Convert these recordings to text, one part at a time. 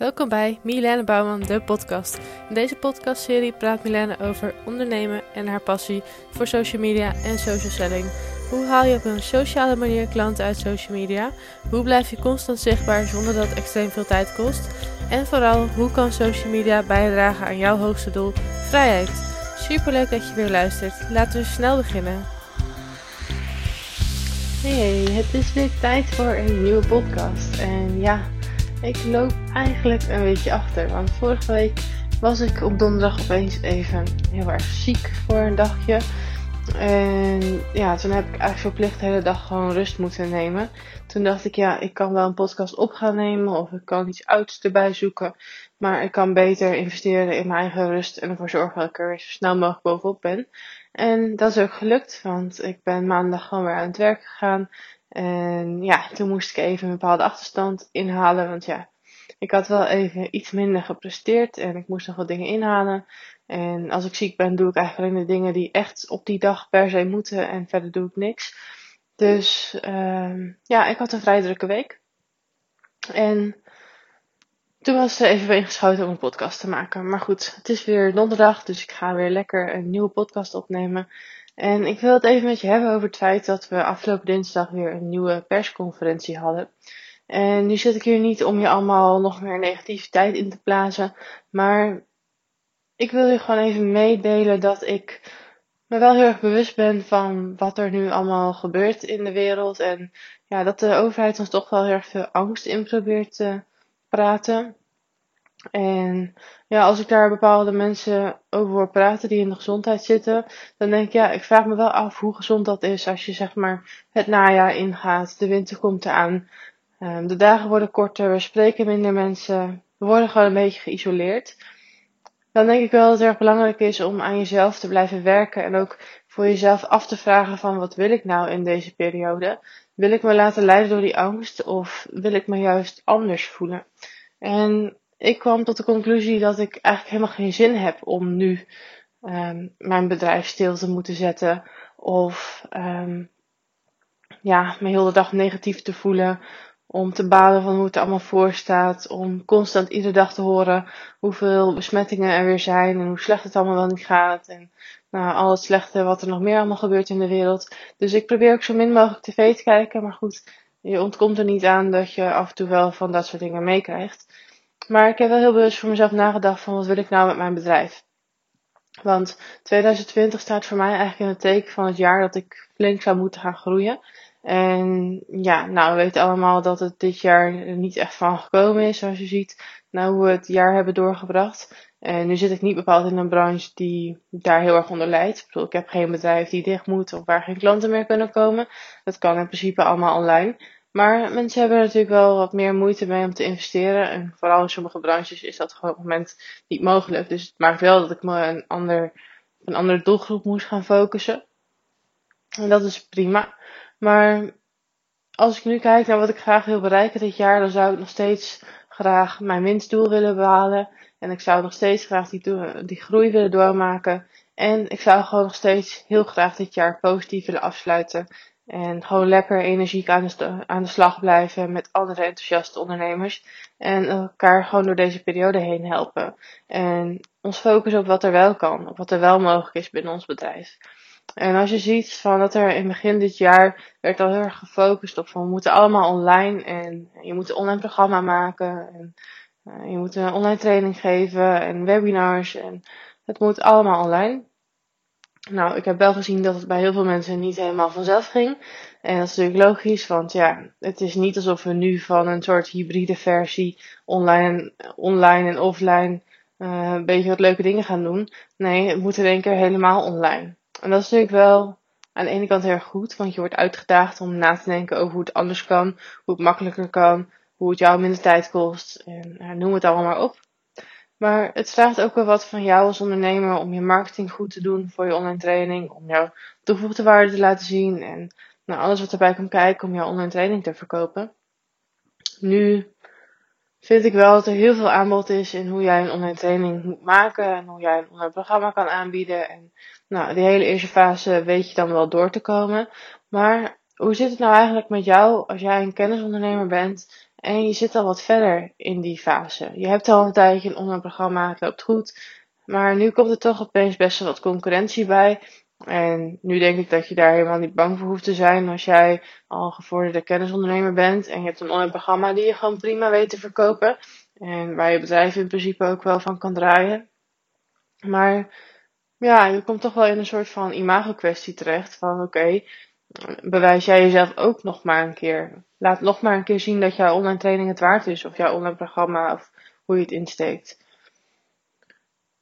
Welkom bij Milene Bouwman, de podcast. In deze podcastserie praat Milene over ondernemen en haar passie voor social media en social selling. Hoe haal je op een sociale manier klanten uit social media? Hoe blijf je constant zichtbaar zonder dat het extreem veel tijd kost? En vooral, hoe kan social media bijdragen aan jouw hoogste doel, vrijheid? Superleuk dat je weer luistert. Laten we snel beginnen. Hey, het is weer tijd voor een nieuwe podcast. En ja, ik loop eigenlijk een beetje achter. Want vorige week was ik op donderdag opeens even heel erg ziek voor een dagje. En ja, toen heb ik eigenlijk verplicht de hele dag gewoon rust moeten nemen. Toen dacht ik, ja, ik kan wel een podcast op gaan nemen of ik kan iets ouds erbij zoeken. Maar ik kan beter investeren in mijn eigen rust en ervoor zorgen dat ik er weer zo snel mogelijk bovenop ben. En dat is ook gelukt, want ik ben maandag gewoon weer aan het werk gegaan. En ja, toen moest ik even een bepaalde achterstand inhalen. Want ja, ik had wel even iets minder gepresteerd en ik moest nog wat dingen inhalen. En als ik ziek ben, doe ik eigenlijk alleen de dingen die echt op die dag per se moeten en verder doe ik niks. Dus uh, ja, ik had een vrij drukke week. En toen was er even ingeschoten om een podcast te maken. Maar goed, het is weer donderdag, dus ik ga weer lekker een nieuwe podcast opnemen. En ik wil het even met je hebben over het feit dat we afgelopen dinsdag weer een nieuwe persconferentie hadden. En nu zit ik hier niet om je allemaal nog meer negativiteit in te plaatsen, maar ik wil je gewoon even meedelen dat ik me wel heel erg bewust ben van wat er nu allemaal gebeurt in de wereld. En ja, dat de overheid ons toch wel heel erg veel angst in probeert te praten. En ja, als ik daar bepaalde mensen over hoor praten die in de gezondheid zitten, dan denk ik, ja, ik vraag me wel af hoe gezond dat is als je zeg maar het najaar ingaat, de winter komt eraan, um, de dagen worden korter, we spreken minder mensen, we worden gewoon een beetje geïsoleerd. Dan denk ik wel dat het erg belangrijk is om aan jezelf te blijven werken en ook voor jezelf af te vragen van wat wil ik nou in deze periode? Wil ik me laten leiden door die angst of wil ik me juist anders voelen? En ik kwam tot de conclusie dat ik eigenlijk helemaal geen zin heb om nu um, mijn bedrijf stil te moeten zetten. Of um, ja, me heel de dag negatief te voelen. Om te balen van hoe het er allemaal voor staat. Om constant iedere dag te horen hoeveel besmettingen er weer zijn. En hoe slecht het allemaal wel niet gaat. En nou, al het slechte wat er nog meer allemaal gebeurt in de wereld. Dus ik probeer ook zo min mogelijk tv te kijken. Maar goed, je ontkomt er niet aan dat je af en toe wel van dat soort dingen meekrijgt. Maar ik heb wel heel bewust voor mezelf nagedacht van wat wil ik nou met mijn bedrijf. Want 2020 staat voor mij eigenlijk in het teken van het jaar dat ik flink zou moeten gaan groeien. En ja, nou, we weten allemaal dat het dit jaar niet echt van gekomen is, zoals je ziet. Nou, hoe we het jaar hebben doorgebracht. En nu zit ik niet bepaald in een branche die daar heel erg onder leidt. Ik bedoel, ik heb geen bedrijf die dicht moet of waar geen klanten meer kunnen komen. Dat kan in principe allemaal online. Maar mensen hebben er natuurlijk wel wat meer moeite mee om te investeren. En vooral in sommige branches is dat gewoon op het moment niet mogelijk. Dus het maakt wel dat ik me een, ander, een andere doelgroep moest gaan focussen. En dat is prima. Maar als ik nu kijk naar wat ik graag wil bereiken dit jaar, dan zou ik nog steeds graag mijn winstdoel willen behalen. En ik zou nog steeds graag die, die groei willen doormaken. En ik zou gewoon nog steeds heel graag dit jaar positief willen afsluiten. En gewoon lekker energiek aan de, aan de slag blijven met andere enthousiaste ondernemers. En elkaar gewoon door deze periode heen helpen. En ons focussen op wat er wel kan, op wat er wel mogelijk is binnen ons bedrijf. En als je ziet van dat er in begin dit jaar werd al heel erg gefocust op van we moeten allemaal online en je moet een online programma maken en uh, je moet een online training geven en webinars en het moet allemaal online. Nou, ik heb wel gezien dat het bij heel veel mensen niet helemaal vanzelf ging. En dat is natuurlijk logisch, want ja, het is niet alsof we nu van een soort hybride versie online, online en offline uh, een beetje wat leuke dingen gaan doen. Nee, het moet in één keer helemaal online. En dat is natuurlijk wel aan de ene kant heel erg goed, want je wordt uitgedaagd om na te denken over hoe het anders kan, hoe het makkelijker kan, hoe het jou minder tijd kost en noem het allemaal maar op. Maar het vraagt ook wel wat van jou als ondernemer om je marketing goed te doen voor je online training, om jouw toegevoegde waarde te laten zien en nou, alles wat erbij komt kijken om jouw online training te verkopen. Nu vind ik wel dat er heel veel aanbod is in hoe jij een online training moet maken en hoe jij een online programma kan aanbieden. En nou, die hele eerste fase weet je dan wel door te komen. Maar hoe zit het nou eigenlijk met jou als jij een kennisondernemer bent en je zit al wat verder in die fase. Je hebt al een tijdje een online programma, het loopt goed, maar nu komt er toch opeens best wel wat concurrentie bij. En nu denk ik dat je daar helemaal niet bang voor hoeft te zijn als jij al gevorderde kennisondernemer bent en je hebt een online programma die je gewoon prima weet te verkopen. En waar je bedrijf in principe ook wel van kan draaien. Maar ja, je komt toch wel in een soort van imago-kwestie terecht. Van oké, bewijs jij jezelf ook nog maar een keer. Laat nog maar een keer zien dat jouw online training het waard is. Of jouw online programma, of hoe je het insteekt.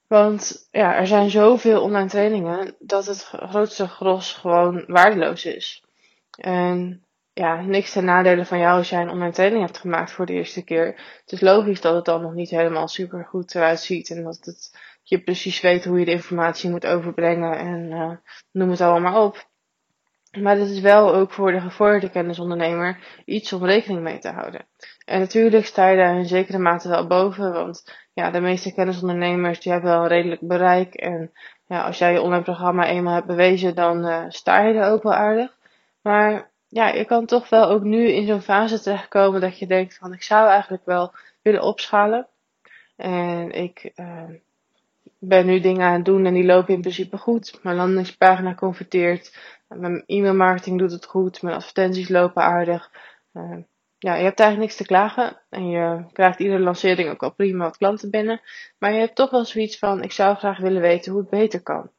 Want ja, er zijn zoveel online trainingen dat het grootste gros gewoon waardeloos is. En ja, niks ten nadele van jou als jij een online training hebt gemaakt voor de eerste keer. Het is logisch dat het dan nog niet helemaal super goed eruit ziet. En dat het, je precies weet hoe je de informatie moet overbrengen en uh, noem het allemaal op. Maar het is wel ook voor de gevorderde kennisondernemer iets om rekening mee te houden. En natuurlijk sta je daar in zekere mate wel boven, want ja, de meeste kennisondernemers die hebben wel een redelijk bereik. En ja, als jij je online programma eenmaal hebt bewezen, dan uh, sta je er ook wel aardig. Maar ja, je kan toch wel ook nu in zo'n fase terechtkomen dat je denkt van ik zou eigenlijk wel willen opschalen. En ik uh, ben nu dingen aan het doen en die lopen in principe goed. Mijn landingspagina converteert. Mijn e-mailmarketing doet het goed. Mijn advertenties lopen aardig. Uh, ja, je hebt eigenlijk niks te klagen. En je krijgt iedere lancering ook al prima wat klanten binnen. Maar je hebt toch wel zoiets van, ik zou graag willen weten hoe het beter kan.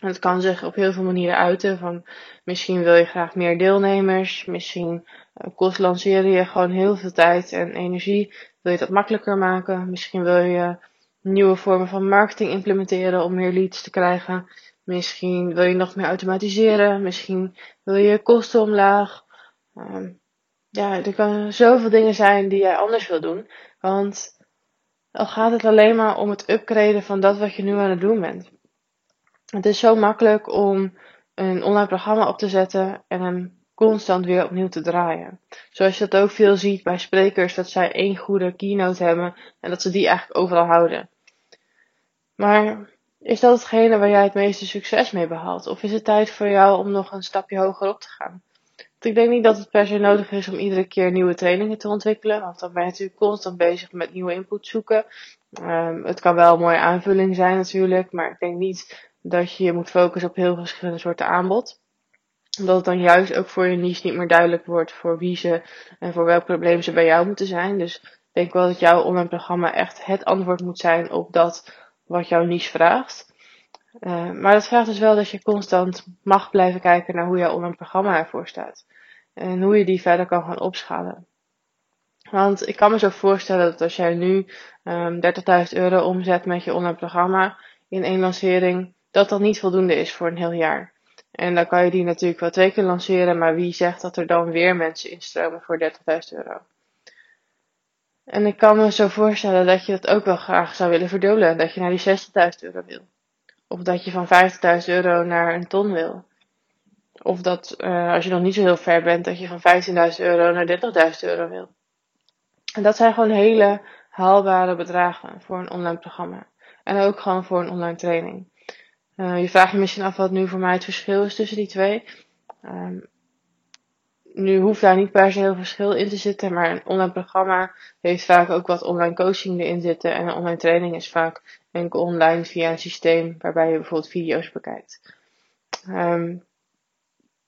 En het kan zich op heel veel manieren uiten. Van misschien wil je graag meer deelnemers. Misschien uh, kost lanceren je gewoon heel veel tijd en energie. Wil je dat makkelijker maken? Misschien wil je nieuwe vormen van marketing implementeren om meer leads te krijgen. Misschien wil je nog meer automatiseren. Misschien wil je kosten omlaag. Um, ja, er kunnen zoveel dingen zijn die jij anders wil doen. Want dan gaat het alleen maar om het upgraden van dat wat je nu aan het doen bent. Het is zo makkelijk om een online programma op te zetten en hem constant weer opnieuw te draaien. Zoals je dat ook veel ziet bij sprekers, dat zij één goede keynote hebben en dat ze die eigenlijk overal houden. Maar is dat hetgene waar jij het meeste succes mee behaalt? Of is het tijd voor jou om nog een stapje hoger op te gaan? ik denk niet dat het per se nodig is om iedere keer nieuwe trainingen te ontwikkelen. Want dan ben je natuurlijk constant bezig met nieuwe input zoeken. Um, het kan wel een mooie aanvulling zijn natuurlijk. Maar ik denk niet dat je je moet focussen op heel verschillende soorten aanbod. Omdat het dan juist ook voor je niche niet meer duidelijk wordt voor wie ze en voor welk probleem ze bij jou moeten zijn. Dus ik denk wel dat jouw online programma echt het antwoord moet zijn op dat wat jouw niche vraagt. Uh, maar dat vraagt dus wel dat je constant mag blijven kijken naar hoe jouw online programma ervoor staat. En hoe je die verder kan gaan opschalen. Want ik kan me zo voorstellen dat als jij nu um, ehm, 30.000 euro omzet met je online programma in één lancering, dat dat niet voldoende is voor een heel jaar. En dan kan je die natuurlijk wel twee keer lanceren, maar wie zegt dat er dan weer mensen instromen voor 30.000 euro? En ik kan me zo voorstellen dat je dat ook wel graag zou willen verdubbelen. Dat je naar die 60.000 euro wil. Of dat je van 50.000 euro naar een ton wil. Of dat uh, als je nog niet zo heel ver bent, dat je van 15.000 euro naar 30.000 euro wil. En dat zijn gewoon hele haalbare bedragen voor een online programma. En ook gewoon voor een online training. Uh, je vraagt je misschien af wat nu voor mij het verschil is tussen die twee. Um, nu hoeft daar niet per se heel verschil in te zitten, maar een online programma heeft vaak ook wat online coaching erin zitten. En een online training is vaak enkel online via een systeem waarbij je bijvoorbeeld video's bekijkt. Um,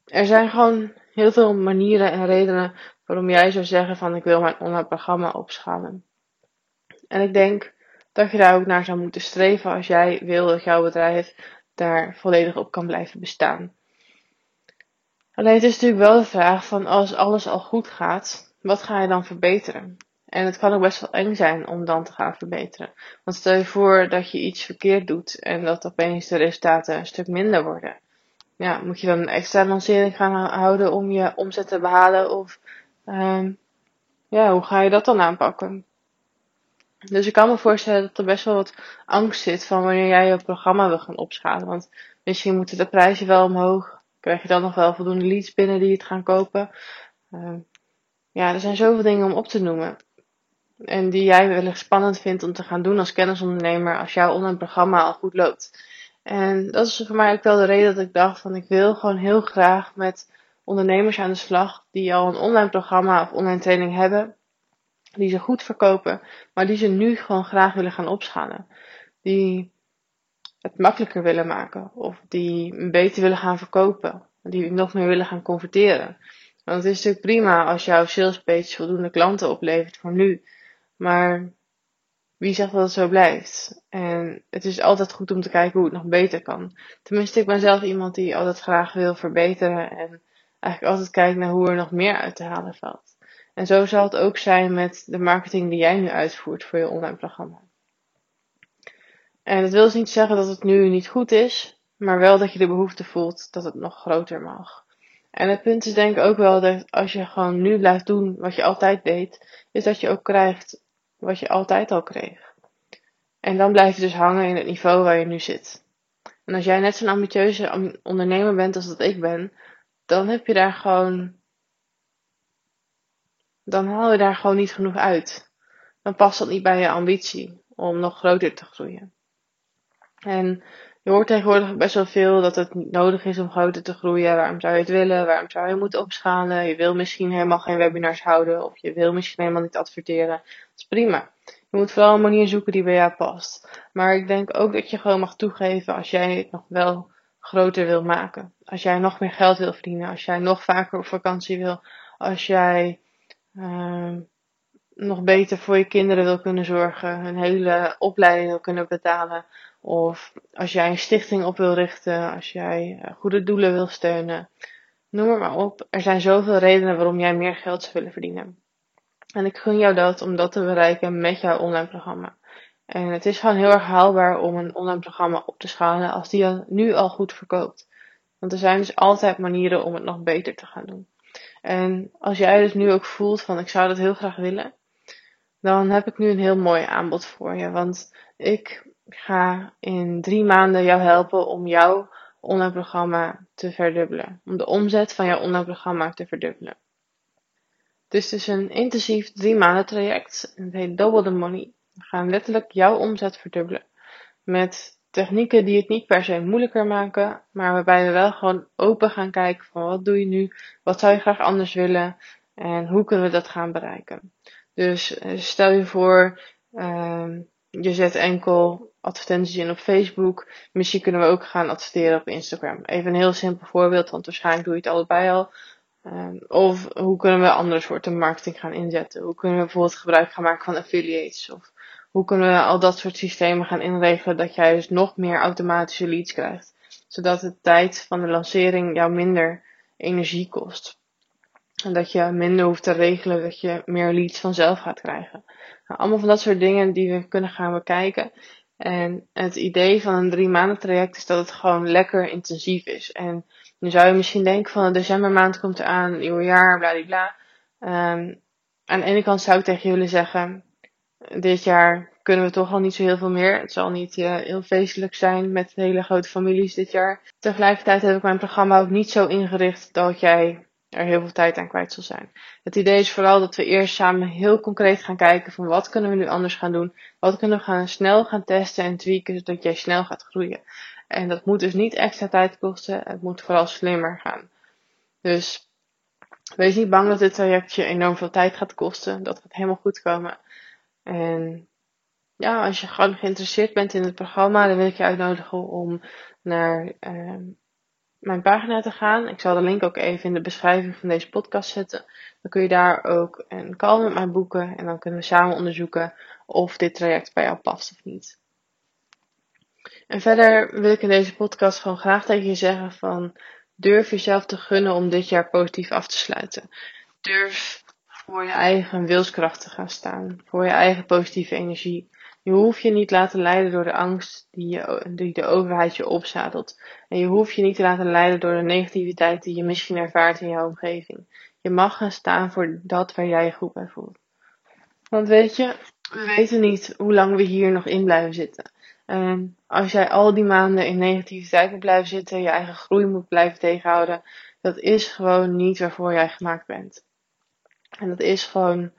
er zijn gewoon heel veel manieren en redenen waarom jij zou zeggen van ik wil mijn online programma opschalen. En ik denk dat je daar ook naar zou moeten streven als jij wil dat jouw bedrijf daar volledig op kan blijven bestaan. Alleen het is natuurlijk wel de vraag van als alles al goed gaat, wat ga je dan verbeteren? En het kan ook best wel eng zijn om dan te gaan verbeteren. Want stel je voor dat je iets verkeerd doet en dat opeens de resultaten een stuk minder worden ja, moet je dan een extra lancering gaan houden om je omzet te behalen? Of um, ja, hoe ga je dat dan aanpakken? Dus ik kan me voorstellen dat er best wel wat angst zit van wanneer jij je programma wil gaan opschalen. Want misschien moeten de prijzen wel omhoog. Krijg je dan nog wel voldoende leads binnen die het gaan kopen? Uh, ja, er zijn zoveel dingen om op te noemen. En die jij wellicht spannend vindt om te gaan doen als kennisondernemer als jouw online programma al goed loopt. En dat is voor mij ook wel de reden dat ik dacht van ik wil gewoon heel graag met ondernemers aan de slag die al een online programma of online training hebben. die ze goed verkopen, maar die ze nu gewoon graag willen gaan opschalen. Die het makkelijker willen maken of die beter willen gaan verkopen, die nog meer willen gaan converteren. Want het is natuurlijk prima als jouw salespage voldoende klanten oplevert voor nu, maar wie zegt dat het zo blijft? En het is altijd goed om te kijken hoe het nog beter kan. Tenminste, ik ben zelf iemand die altijd graag wil verbeteren en eigenlijk altijd kijkt naar hoe er nog meer uit te halen valt. En zo zal het ook zijn met de marketing die jij nu uitvoert voor je online programma. En dat wil dus niet zeggen dat het nu niet goed is, maar wel dat je de behoefte voelt dat het nog groter mag. En het punt is denk ik ook wel dat als je gewoon nu blijft doen wat je altijd deed, is dat je ook krijgt wat je altijd al kreeg. En dan blijf je dus hangen in het niveau waar je nu zit. En als jij net zo'n ambitieuze ondernemer bent als dat ik ben, dan heb je daar gewoon. Dan haal je daar gewoon niet genoeg uit. Dan past dat niet bij je ambitie om nog groter te groeien. En je hoort tegenwoordig best wel veel dat het niet nodig is om groter te groeien. Waarom zou je het willen? Waarom zou je moeten opschalen? Je wil misschien helemaal geen webinars houden of je wil misschien helemaal niet adverteren. Dat is prima. Je moet vooral een manier zoeken die bij jou past. Maar ik denk ook dat je gewoon mag toegeven als jij het nog wel groter wil maken. Als jij nog meer geld wil verdienen. Als jij nog vaker op vakantie wil. Als jij uh, nog beter voor je kinderen wil kunnen zorgen. Een hele opleiding wil kunnen betalen. Of als jij een stichting op wil richten. Als jij uh, goede doelen wil steunen. Noem het maar op. Er zijn zoveel redenen waarom jij meer geld zou willen verdienen. En ik gun jou dat om dat te bereiken met jouw online programma. En het is gewoon heel erg haalbaar om een online programma op te schalen als die nu al goed verkoopt. Want er zijn dus altijd manieren om het nog beter te gaan doen. En als jij dus nu ook voelt van ik zou dat heel graag willen, dan heb ik nu een heel mooi aanbod voor je. Want ik ga in drie maanden jou helpen om jouw online programma te verdubbelen. Om de omzet van jouw online programma te verdubbelen. Het is dus een intensief drie maanden traject. Het heet Double the Money. We gaan letterlijk jouw omzet verdubbelen. Met technieken die het niet per se moeilijker maken, maar waarbij we wel gewoon open gaan kijken van wat doe je nu, wat zou je graag anders willen en hoe kunnen we dat gaan bereiken. Dus eh, stel je voor, uh, je zet enkel advertenties in op Facebook, misschien kunnen we ook gaan adverteren op Instagram. Even een heel simpel voorbeeld, want waarschijnlijk doe je het allebei al. Um, of hoe kunnen we andere soorten marketing gaan inzetten? Hoe kunnen we bijvoorbeeld gebruik gaan maken van affiliates? Of hoe kunnen we al dat soort systemen gaan inregelen dat jij dus nog meer automatische leads krijgt? Zodat de tijd van de lancering jou minder energie kost. En dat je minder hoeft te regelen dat je meer leads vanzelf gaat krijgen. Nou, allemaal van dat soort dingen die we kunnen gaan bekijken. En het idee van een drie maanden traject is dat het gewoon lekker intensief is. En nu zou je misschien denken van de decembermaand komt eraan, nieuwe jaar, bladibla. Um, aan de ene kant zou ik tegen willen zeggen, dit jaar kunnen we toch al niet zo heel veel meer. Het zal niet uh, heel feestelijk zijn met hele grote families dit jaar. Tegelijkertijd heb ik mijn programma ook niet zo ingericht dat jij er heel veel tijd aan kwijt zal zijn. Het idee is vooral dat we eerst samen heel concreet gaan kijken van wat kunnen we nu anders gaan doen. Wat kunnen we gaan snel gaan testen en tweaken zodat jij snel gaat groeien. En dat moet dus niet extra tijd kosten. Het moet vooral slimmer gaan. Dus wees niet bang dat dit traject je enorm veel tijd gaat kosten. Dat gaat helemaal goed komen. En ja, als je gewoon geïnteresseerd bent in het programma, dan wil ik je uitnodigen om naar uh, mijn pagina te gaan. Ik zal de link ook even in de beschrijving van deze podcast zetten. Dan kun je daar ook een call met mij boeken en dan kunnen we samen onderzoeken of dit traject bij jou past of niet. En verder wil ik in deze podcast gewoon graag tegen je zeggen van durf jezelf te gunnen om dit jaar positief af te sluiten. Durf voor je eigen wilskracht te gaan staan, voor je eigen positieve energie. Je hoeft je niet laten leiden door de angst die, je, die de overheid je opzadelt. En je hoeft je niet te laten leiden door de negativiteit die je misschien ervaart in jouw omgeving. Je mag gaan staan voor dat waar jij je goed bij voelt. Want weet je, we weten niet hoe lang we hier nog in blijven zitten. En als jij al die maanden in negativiteit moet blijven zitten, je eigen groei moet blijven tegenhouden, dat is gewoon niet waarvoor jij gemaakt bent. En dat is gewoon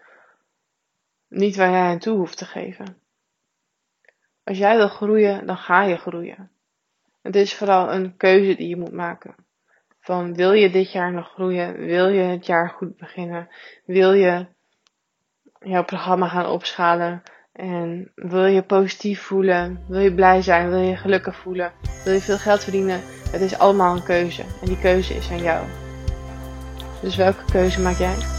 niet waar jij aan toe hoeft te geven. Als jij wil groeien, dan ga je groeien. Het is vooral een keuze die je moet maken. Van wil je dit jaar nog groeien? Wil je het jaar goed beginnen? Wil je jouw programma gaan opschalen? En wil je positief voelen? Wil je blij zijn? Wil je gelukkig voelen? Wil je veel geld verdienen? Het is allemaal een keuze. En die keuze is aan jou. Dus welke keuze maak jij?